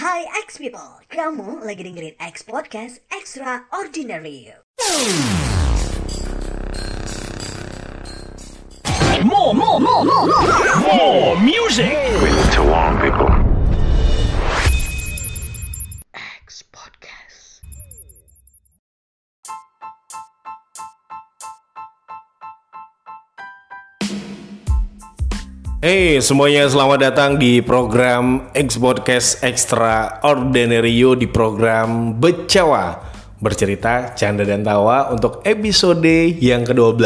Hai X people, kamu lagi dengerin X Podcast Extraordinary. More, more, more, more, more, more music. We need to warn people. Hey semuanya selamat datang di program X Podcast Extraordinary You di program Becawa. Bercerita, canda dan tawa untuk episode yang ke-12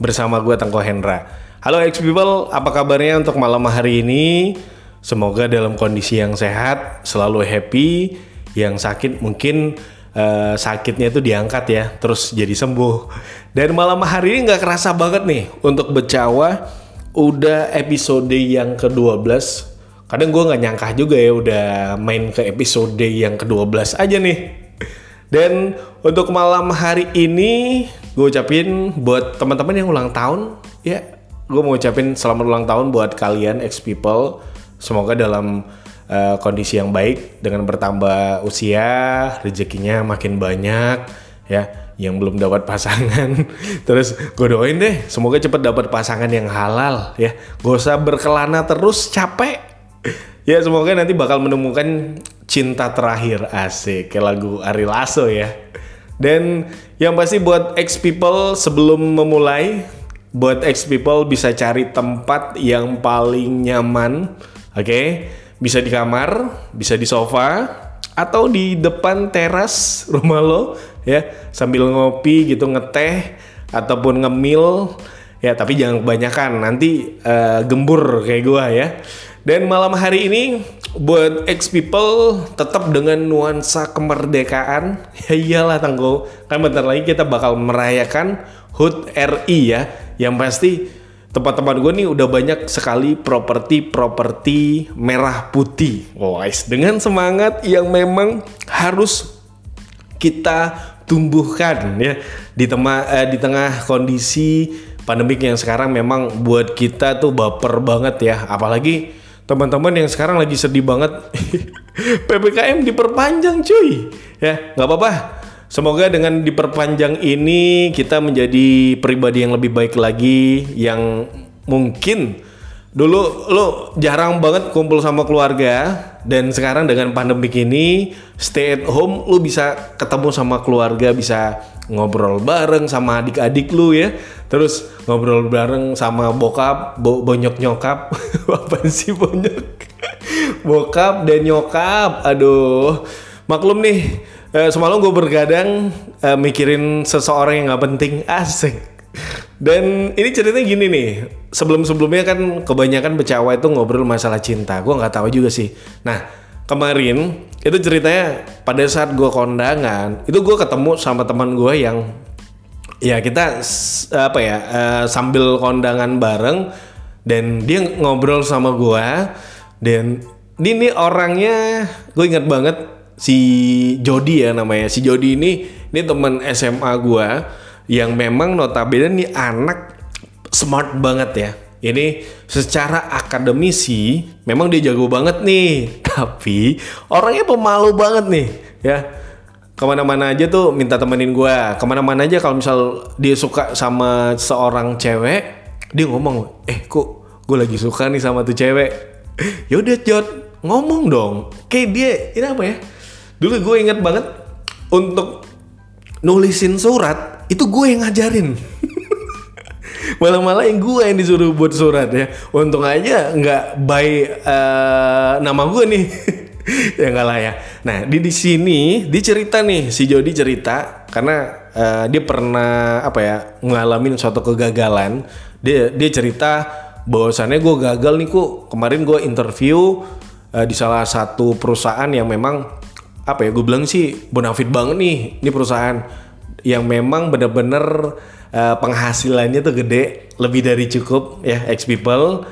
Bersama gue Tengko Hendra. Halo X People, apa kabarnya untuk malam hari ini? Semoga dalam kondisi yang sehat, selalu happy Yang sakit mungkin eh, sakitnya itu diangkat ya Terus jadi sembuh. Dan malam hari ini nggak kerasa banget nih untuk Becawa udah episode yang ke-12 kadang gue nggak nyangka juga ya udah main ke episode yang ke-12 aja nih. Dan untuk malam hari ini gue ucapin buat teman-teman yang ulang tahun ya gue mau ucapin selamat ulang tahun buat kalian ex people semoga dalam eh, kondisi yang baik dengan bertambah usia rezekinya makin banyak ya yang belum dapat pasangan. Terus gue doain deh semoga cepet dapat pasangan yang halal ya. Gak usah berkelana terus capek. Ya semoga nanti bakal menemukan cinta terakhir asik kayak lagu Ari Lasso ya. Dan yang pasti buat ex people sebelum memulai buat ex people bisa cari tempat yang paling nyaman oke? Bisa di kamar bisa di sofa atau di depan teras rumah lo ya sambil ngopi gitu ngeteh ataupun ngemil ya tapi jangan kebanyakan. Nanti eh, gembur kayak gua ya. Dan malam hari ini buat ex people tetap dengan nuansa kemerdekaan. Ya iyalah tanggo. Kan bentar lagi kita bakal merayakan HUT RI ya. Yang pasti tempat-tempat gue nih udah banyak sekali properti-properti merah putih. Guys, dengan semangat yang memang harus kita tumbuhkan ya di tengah eh, di tengah kondisi pandemik yang sekarang memang buat kita tuh baper banget ya. Apalagi teman-teman yang sekarang lagi sedih banget PPKM diperpanjang cuy. Ya, nggak apa-apa. Semoga dengan diperpanjang ini kita menjadi pribadi yang lebih baik lagi yang mungkin dulu lo jarang banget kumpul sama keluarga dan sekarang dengan pandemik ini stay at home lo bisa ketemu sama keluarga bisa ngobrol bareng sama adik-adik lu ya. Terus ngobrol bareng sama bokap bo bonyok nyokap. Apa sih bonyok? Bokap dan nyokap aduh. Maklum nih eh, semalam gue bergadang eh, mikirin seseorang yang nggak penting. Asik dan ini ceritanya gini nih. Sebelum-sebelumnya kan kebanyakan becawa itu ngobrol masalah cinta. Gue nggak tahu juga sih. Nah kemarin itu ceritanya pada saat gue kondangan itu gue ketemu sama teman gue yang ya kita apa ya eh, sambil kondangan bareng. Dan dia ngobrol sama gue dan dia ini orangnya gue ingat banget si Jody ya namanya. Si Jody ini ini teman SMA gue yang memang notabene nih anak smart banget ya. Ini secara akademisi memang dia jago banget nih. Tapi orangnya pemalu banget nih ya. Ke mana-mana aja tuh minta temenin gue ke mana-mana aja kalau misal dia suka sama seorang cewek dia ngomong eh kok gue lagi suka nih sama tuh cewek? Yaudah Jod ngomong dong. Kayak dia ini apa ya? Dulu gue inget banget untuk nulisin surat itu gue yang ngajarin. Malah-malah yang gue yang disuruh buat surat ya. Untung aja nggak by eh, nama gue nih. Ya nggak lah ya. Nah di di sini dia cerita nih si Jody cerita karena eh, dia pernah apa ya ngalamin suatu kegagalan. Dia dia cerita bahwasannya gue gagal nih kok kemarin gue interview eh, di salah satu perusahaan yang memang apa ya gue bilang sih bonafit banget nih ini perusahaan yang memang bener-bener eh, penghasilannya tuh gede lebih dari cukup ya ex people.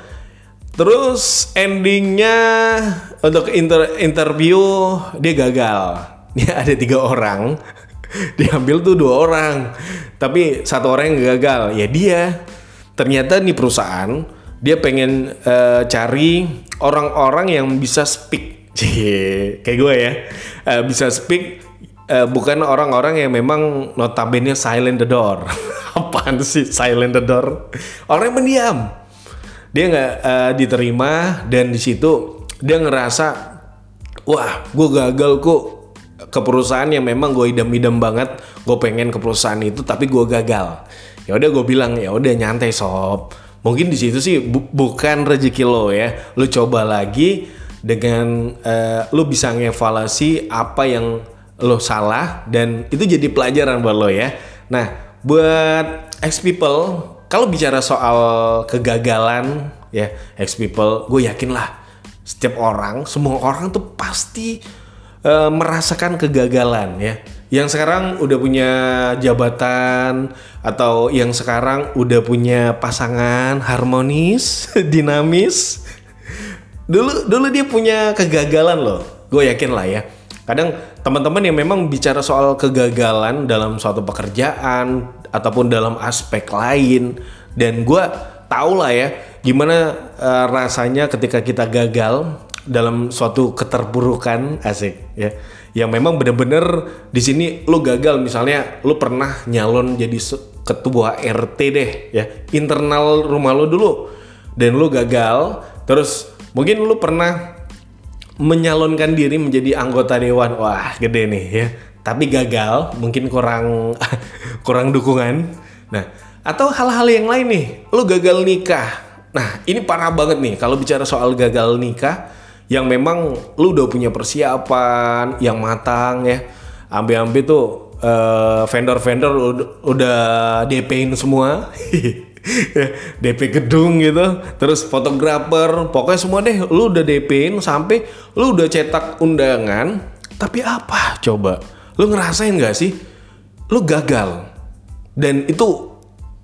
Terus endingnya untuk inter- interview dia gagal. Dia ada tiga orang. Diambil tuh dua orang. Tapi satu orang yang gagal ya dia. Ternyata nih perusahaan dia pengen eh, cari orang-orang yang bisa speak. Cie, kayak gue ya. Eh, bisa speak eh, bukan orang-orang yang memang notabene silent the door. Apaan sih silent the door? Orang yang mendiam. Dia nggak eh, diterima dan di situ dia ngerasa wah gue gagal kok ke perusahaan yang memang gue idam-idam banget gue pengen ke perusahaan itu tapi gue gagal ya udah gue bilang ya udah nyantai sob mungkin di situ sih bu- bukan rezeki lo ya lo coba lagi dengan eh, lo bisa ngevaluasi apa yang lo salah dan itu jadi pelajaran buat lo ya nah buat ex people kalau bicara soal kegagalan ya ex people gue yakin lah setiap orang, semua orang tuh pasti eh, merasakan kegagalan ya. Yang sekarang udah punya jabatan atau yang sekarang udah punya pasangan harmonis, dinamis. Dulu dulu dia punya kegagalan loh. Gue yakin lah ya. Kadang teman-teman yang memang bicara soal kegagalan dalam suatu pekerjaan ataupun dalam aspek lain dan gue tahu lah ya gimana eh, rasanya ketika kita gagal dalam suatu keterpurukan asik ya. Yang memang bener-bener di sini lu gagal misalnya lu pernah nyalon jadi ketua RT deh ya. Internal rumah lu dulu dan lu gagal terus mungkin lu pernah menyalonkan diri menjadi anggota dewan. Wah gede nih ya. Tapi gagal mungkin kurang kurang dukungan. Nah atau hal-hal yang lain nih. Lu gagal nikah. Nah ini parah banget nih kalau bicara soal gagal nikah yang memang lu udah punya persiapan yang matang ya. Ambil-ambil tuh eh, vendor-vendor udah, udah DP-in semua DP gedung gitu terus fotografer pokoknya semua deh lu udah DP-in sampai lu udah cetak undangan tapi apa coba? Lu ngerasain gak sih? Lu gagal. Dan itu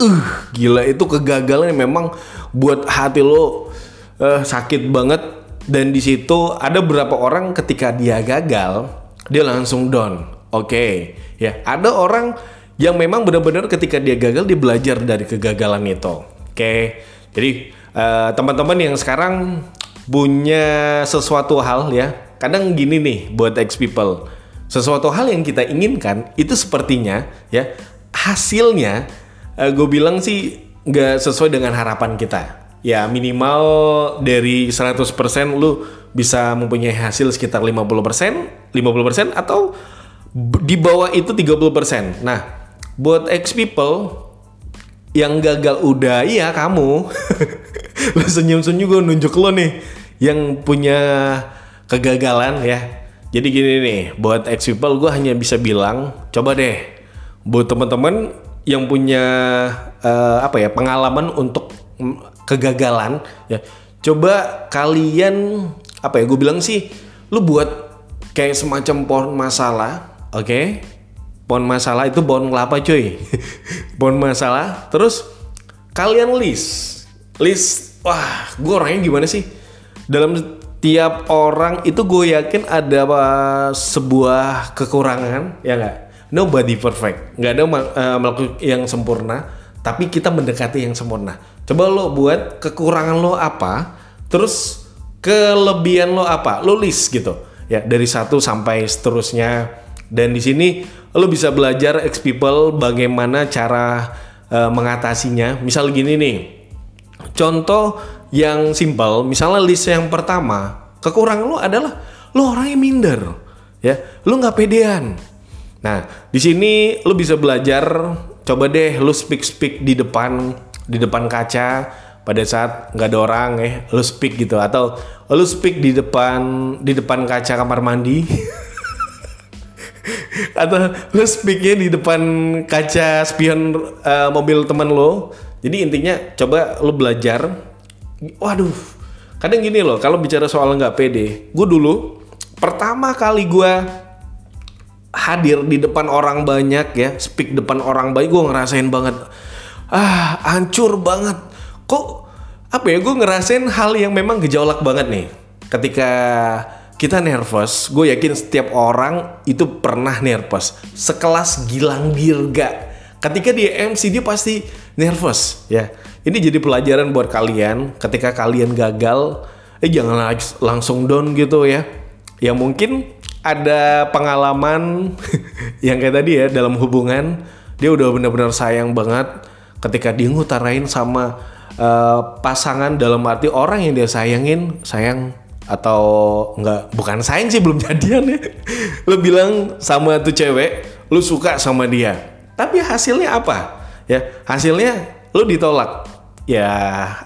uh gila itu kegagalan yang memang buat hati lo eh, sakit banget. Dan di situ ada beberapa orang ketika dia gagal dia langsung down. Oke ya ada orang yang memang benar-benar ketika dia gagal dia belajar dari kegagalan itu. Oke jadi eh, teman-teman yang sekarang punya sesuatu hal ya kadang gini nih buat ex people. Sesuatu hal yang kita inginkan itu sepertinya ya hasilnya gue bilang sih nggak sesuai dengan harapan kita. Ya minimal dari 100% lu bisa mempunyai hasil sekitar 50% 50% atau di bawah itu 30% nah buat ex people yang gagal udah iya kamu. Lu senyum-senyum gue nunjuk lo nih yang punya kegagalan ya. Jadi gini nih buat ex people gue hanya bisa bilang coba deh buat teman-teman yang punya eh, apa ya pengalaman untuk kegagalan ya. Coba kalian apa ya gue bilang sih lu buat kayak semacam pohon masalah oke pohon masalah itu pohon kelapa cuy. Pohon masalah. Terus kalian list. List wah gue orangnya gimana sih? Dalam tiap orang itu gue yakin ada apa, sebuah kekurangan ya nggak? Nobody perfect. Nggak ada makhluk yang sempurna tapi kita mendekati yang sempurna. Coba lo buat kekurangan lo apa terus kelebihan lo apa lo list gitu. Ya dari satu sampai seterusnya. Dan di sini lo bisa belajar ex people bagaimana cara eh, mengatasinya misal gini nih Contoh yang simpel, misalnya list yang pertama, kekurangan lu adalah lu orangnya minder, ya, lu nggak pedean. Nah, di sini lu bisa belajar, coba deh lu speak speak di depan di depan kaca pada saat nggak ada orang ya, lu speak gitu atau lu speak di depan di depan kaca kamar mandi. atau lu speaknya di depan kaca spion eh, mobil temen lo. Jadi intinya coba lu belajar. Waduh kadang gini loh kalau bicara soal nggak pede gue dulu pertama kali gue hadir di depan orang banyak ya speak depan orang banyak gue ngerasain banget ah hancur banget. Kok apa ya gue ngerasain hal yang memang gejolak banget nih. Ketika kita nervous. Gue yakin setiap orang itu pernah nervous. Sekelas Gilang Dirga ketika dia MC dia pasti nervous ya. Ini jadi pelajaran buat kalian. Ketika kalian gagal eh jangan lang- langsung down gitu ya. Yang mungkin ada pengalaman yang kayak tadi ya dalam hubungan. Dia udah benar-benar sayang banget ketika dia ngutarain sama eh, pasangan dalam arti orang yang dia sayangin sayang atau enggak bukan sayang sih belum jadian ya. Lu bilang sama tuh cewek lu suka sama dia. Tapi hasilnya apa? Ya hasilnya lu ditolak. Ya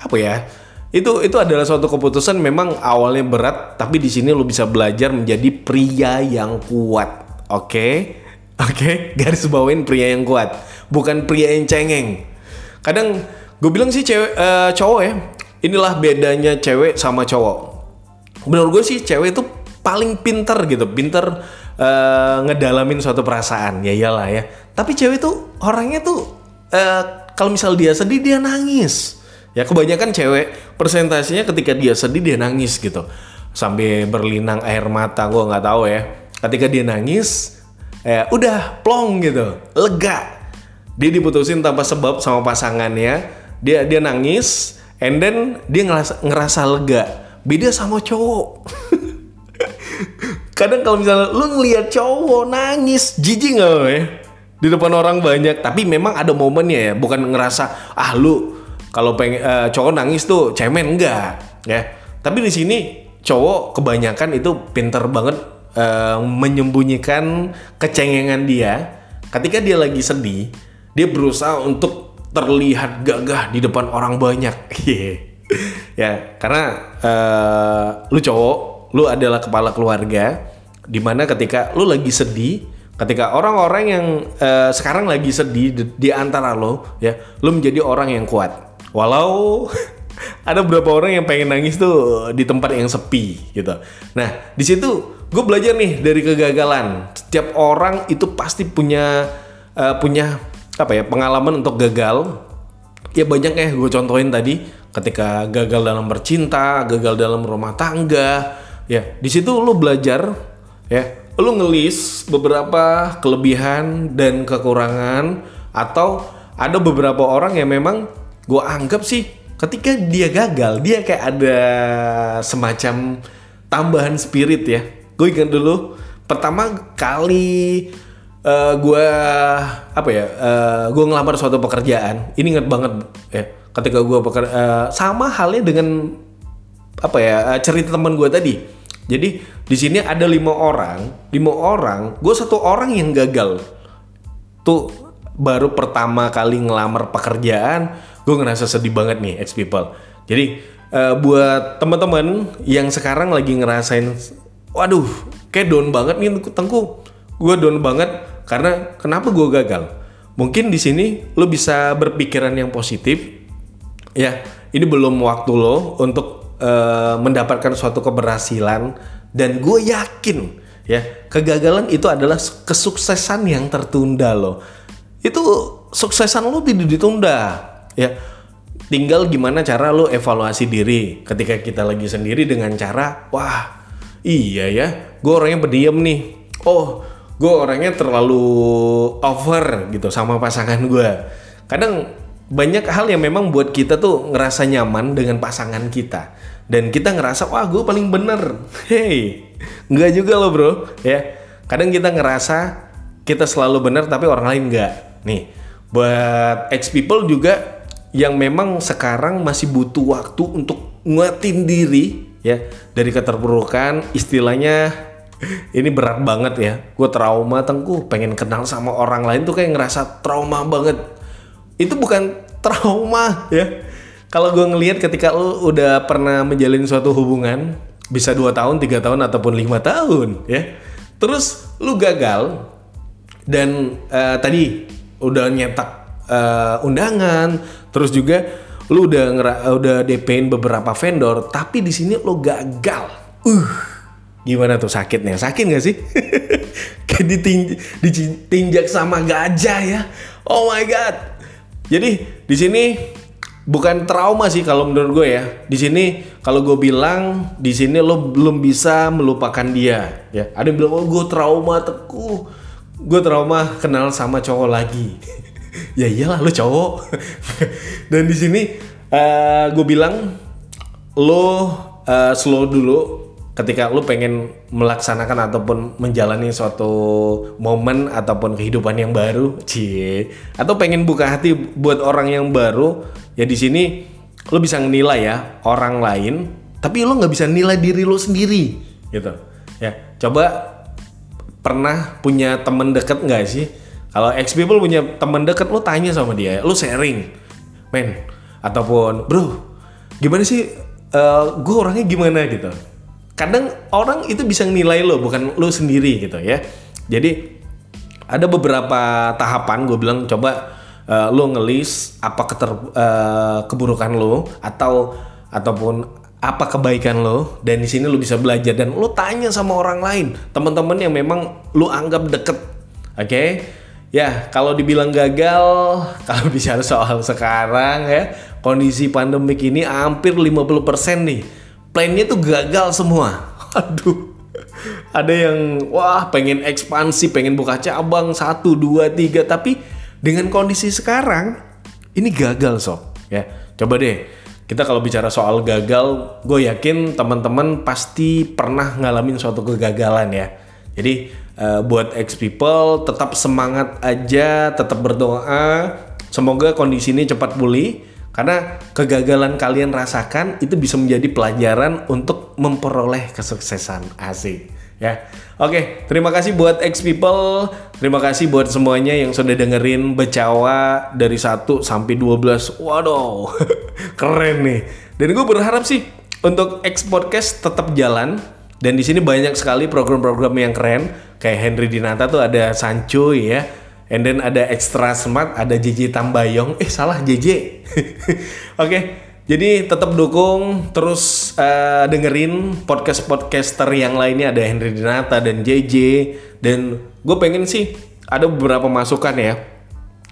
apa ya? Itu itu adalah suatu keputusan memang awalnya berat tapi di sini lu bisa belajar menjadi pria yang kuat. Oke? Oke? Garis bawain pria yang kuat. Bukan pria yang cengeng. Kadang gue bilang sih cewek eh, cowok ya inilah bedanya cewek sama cowok menurut gue sih cewek itu paling pinter gitu pinter eh, ngedalamin suatu perasaan. Ya iyalah ya. Tapi cewek tuh orangnya tuh eh, kalau misal dia sedih dia nangis. Ya kebanyakan cewek presentasinya ketika dia sedih dia nangis gitu. Sampai berlinang air mata gue nggak tahu ya. Ketika dia nangis eh, udah plong gitu. Lega. Dia diputusin tanpa sebab sama pasangannya. Dia dia nangis and then dia ngerasa, ngerasa lega beda sama cowok. Kadang kalau misalnya lu ngeliat cowok nangis jijik nggak ya? Di depan orang banyak. Tapi memang ada momennya ya. Bukan ngerasa ah lu kalau pengen eh, cowok nangis tuh cemen. Enggak ya. Tapi di sini cowok kebanyakan itu pinter banget eh, menyembunyikan kecengengan dia. Ketika dia lagi sedih dia berusaha untuk terlihat gagah di depan orang banyak ya karena eh, lu cowok lu adalah kepala keluarga di mana ketika lu lagi sedih ketika orang-orang yang eh, sekarang lagi sedih di, di antara lo ya lu menjadi orang yang kuat. Walau ada beberapa orang yang pengen nangis tuh di tempat yang sepi gitu. Nah di situ gue belajar nih dari kegagalan. Setiap orang itu pasti punya eh, punya apa ya pengalaman untuk gagal. Ya banyak ya gue contohin tadi ketika gagal dalam bercinta, gagal dalam rumah tangga, ya di situ lu belajar ya, lu ngelis beberapa kelebihan dan kekurangan atau ada beberapa orang yang memang gue anggap sih ketika dia gagal dia kayak ada semacam tambahan spirit ya. Gue ingat dulu pertama kali eh gue apa ya eh gue ngelamar suatu pekerjaan ini inget banget ya ketika gue peker eh, sama halnya dengan apa ya eh, cerita teman gue tadi. Jadi di sini ada lima orang lima orang gue satu orang yang gagal. Tuh baru pertama kali ngelamar pekerjaan gue ngerasa sedih banget nih ex people. Jadi eh, buat teman-teman yang sekarang lagi ngerasain waduh kayak down banget nih tengku gue down banget karena kenapa gue gagal? Mungkin di sini lo bisa berpikiran yang positif ya ini belum waktu lo untuk eh, mendapatkan suatu keberhasilan dan gue yakin ya kegagalan itu adalah kesuksesan yang tertunda lo. Itu suksesan lo tidak ditunda ya. Tinggal gimana cara lo evaluasi diri ketika kita lagi sendiri dengan cara wah iya ya gue orangnya pendiam nih. Oh gue orangnya terlalu over gitu sama pasangan gue. Kadang banyak hal yang memang buat kita tuh ngerasa nyaman dengan pasangan kita. Dan kita ngerasa wah gue paling bener. Hey nggak juga loh bro. Ya kadang kita ngerasa kita selalu bener tapi orang lain nggak. Nih buat ex people juga yang memang sekarang masih butuh waktu untuk nguatin diri ya dari keterpurukan istilahnya ini berat banget ya. Gue trauma tengku pengen kenal sama orang lain tuh kayak ngerasa trauma banget itu bukan trauma ya. Kalau gue ngelihat ketika lu udah pernah menjalin suatu hubungan bisa dua tahun tiga tahun ataupun lima tahun ya. Terus lu gagal dan eh, tadi udah nyetak eh, undangan terus juga lu udah ngera- udah DP-in beberapa vendor tapi di sini lu gagal. Uh gimana tuh sakitnya? Sakit gak sih? Kayak ditin- ditinjak sama gajah ya. Oh my god jadi di sini bukan trauma sih kalau menurut gue ya. Di sini kalau gue bilang di sini lo belum bisa melupakan dia. Ya ada yang bilang oh gue trauma teku gue trauma kenal sama cowok lagi. Ya iyalah lo cowok. Dan di sini eh, gue bilang lo eh, slow dulu ketika lu pengen melaksanakan ataupun menjalani suatu momen ataupun kehidupan yang baru, cie, atau pengen buka hati buat orang yang baru, ya di sini lu bisa nilai ya orang lain, tapi lu nggak bisa nilai diri lu sendiri, gitu. Ya, coba pernah punya temen deket nggak sih? Kalau ex people punya temen deket, lu tanya sama dia, lu sharing, men, ataupun bro, gimana sih? gue orangnya gimana gitu. Kadang orang itu bisa nilai lo, bukan lu sendiri gitu ya. Jadi ada beberapa tahapan gue bilang coba uh, lo ngelis apa keter, uh, keburukan lo atau ataupun apa kebaikan lo dan di sini lo bisa belajar dan lo tanya sama orang lain teman-teman yang memang lo anggap deket oke okay? ya kalau dibilang gagal kalau bicara soal sekarang ya kondisi pandemik ini hampir 50% nih plannya tuh gagal semua. Aduh. Ada yang wah pengen ekspansi pengen buka cabang satu dua tiga tapi dengan kondisi sekarang ini gagal sob. Ya coba deh kita kalau bicara soal gagal gue yakin teman-teman pasti pernah ngalamin suatu kegagalan ya. Jadi uh, buat ex people tetap semangat aja tetap berdoa. Semoga kondisi ini cepat pulih karena kegagalan kalian rasakan itu bisa menjadi pelajaran untuk memperoleh kesuksesan asik ya. Oke, terima kasih buat X people, terima kasih buat semuanya yang sudah dengerin Becawa dari 1 sampai 12. Waduh, keren nih. Dan gue berharap sih untuk X podcast tetap jalan dan di sini banyak sekali program-program yang keren kayak Henry Dinata tuh ada Sancho ya. And then ada Extra Smart, ada JJ Tambayong. Eh salah JJ. Oke, jadi tetap dukung, terus uh, dengerin podcast-podcaster yang lainnya ada Henry Dinata dan JJ dan gue pengen sih ada beberapa masukan ya.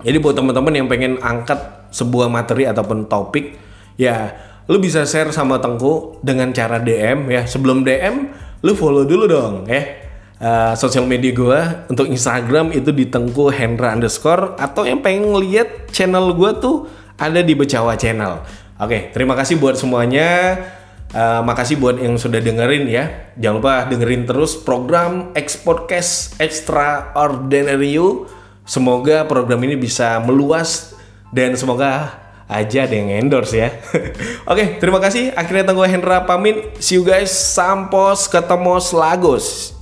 Jadi buat teman-teman yang pengen angkat sebuah materi ataupun topik, ya lu bisa share sama Tengku dengan cara DM ya. Sebelum DM, lu follow dulu dong ya. Uh, sosial media gue untuk Instagram itu di Tengku Hendra underscore atau yang pengen ngeliat channel gue tuh ada di Becawa Channel. Oke, terima kasih buat semuanya. Uh, makasih buat yang sudah dengerin ya. Jangan lupa dengerin terus program X Podcast Extraordinary You. Semoga program ini bisa meluas dan semoga aja ada yang endorse ya. Oke, terima kasih. Akhirnya tunggu Hendra pamit. See you guys. Sampos ketemu Lagos.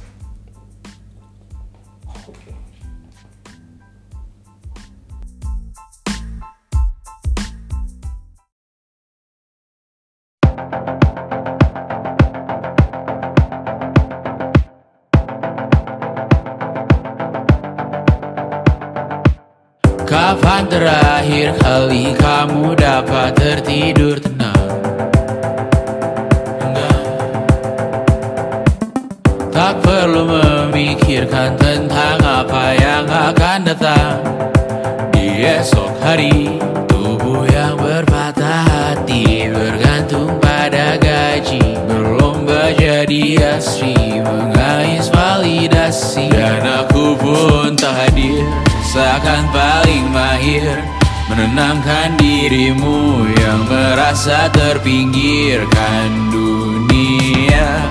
Seakan paling mahir Menenangkan dirimu yang merasa terpinggirkan dunia.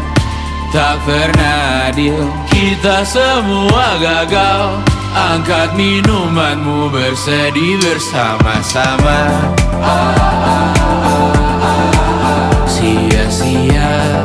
Tak pernah adil Kita semua gagal. Angkat minumanmu bersedih bersama-sama. Sia-sia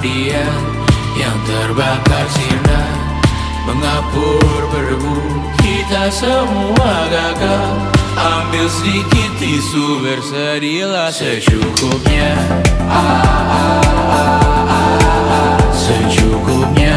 dia yang terbakar sinar, Mengapur berbu kita semua gagal. Ambil sedikit tisu berserilah secukupnya. Ah, ah, ah, ah, ah, Secukupnya.